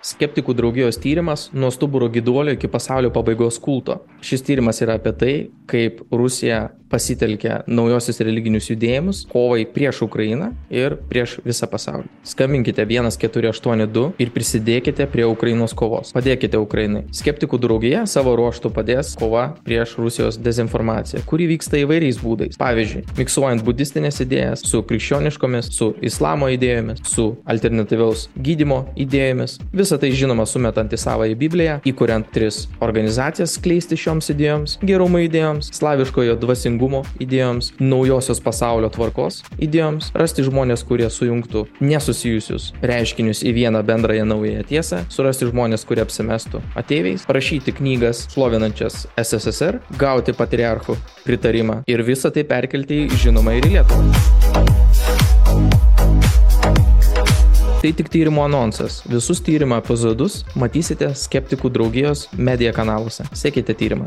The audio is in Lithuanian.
Skeptikų draugijos tyrimas nuo stuburo giduolio iki pasaulio pabaigos kulto. Šis tyrimas yra apie tai, kaip Rusija pasitelkia naujosius religinius judėjimus kovai prieš Ukrainą ir prieš visą pasaulį. Skambinkite 1482 ir prisidėkite prie Ukrainos kovos. Padėkite Ukrainai. Skeptikų draugija savo ruoštų padės kova prieš Rusijos dezinformaciją, kuri vyksta įvairiais būdais. Pavyzdžiui, miksuojant budistinės idėjas su krikščioniškomis, su islamo idėjomis, su alternatyviaus gydimo idėjomis. Visą tai žinoma sumetant į savo į Bibliją, įkuriant tris organizacijas skleisti šioms idėjoms, gerumo idėjoms, slaviškojo dvasingumo teisingumo idėjoms, naujosios pasaulio tvarkos idėjoms, rasti žmonės, kurie sujungtų nesusijusius reiškinius į vieną bendrąją naują tiesą, surasti žmonės, kurie apsimestų ateiviais, parašyti knygas šlovinančias SSSR, gauti patriarchų pritarimą ir visą tai perkelti žinoma ir į Lietuvą. Tai tik tyrimo anonsas. Visus tyrimo epizodus matysite skeptikų draugijos medija kanaluose. Sekite tyrimą.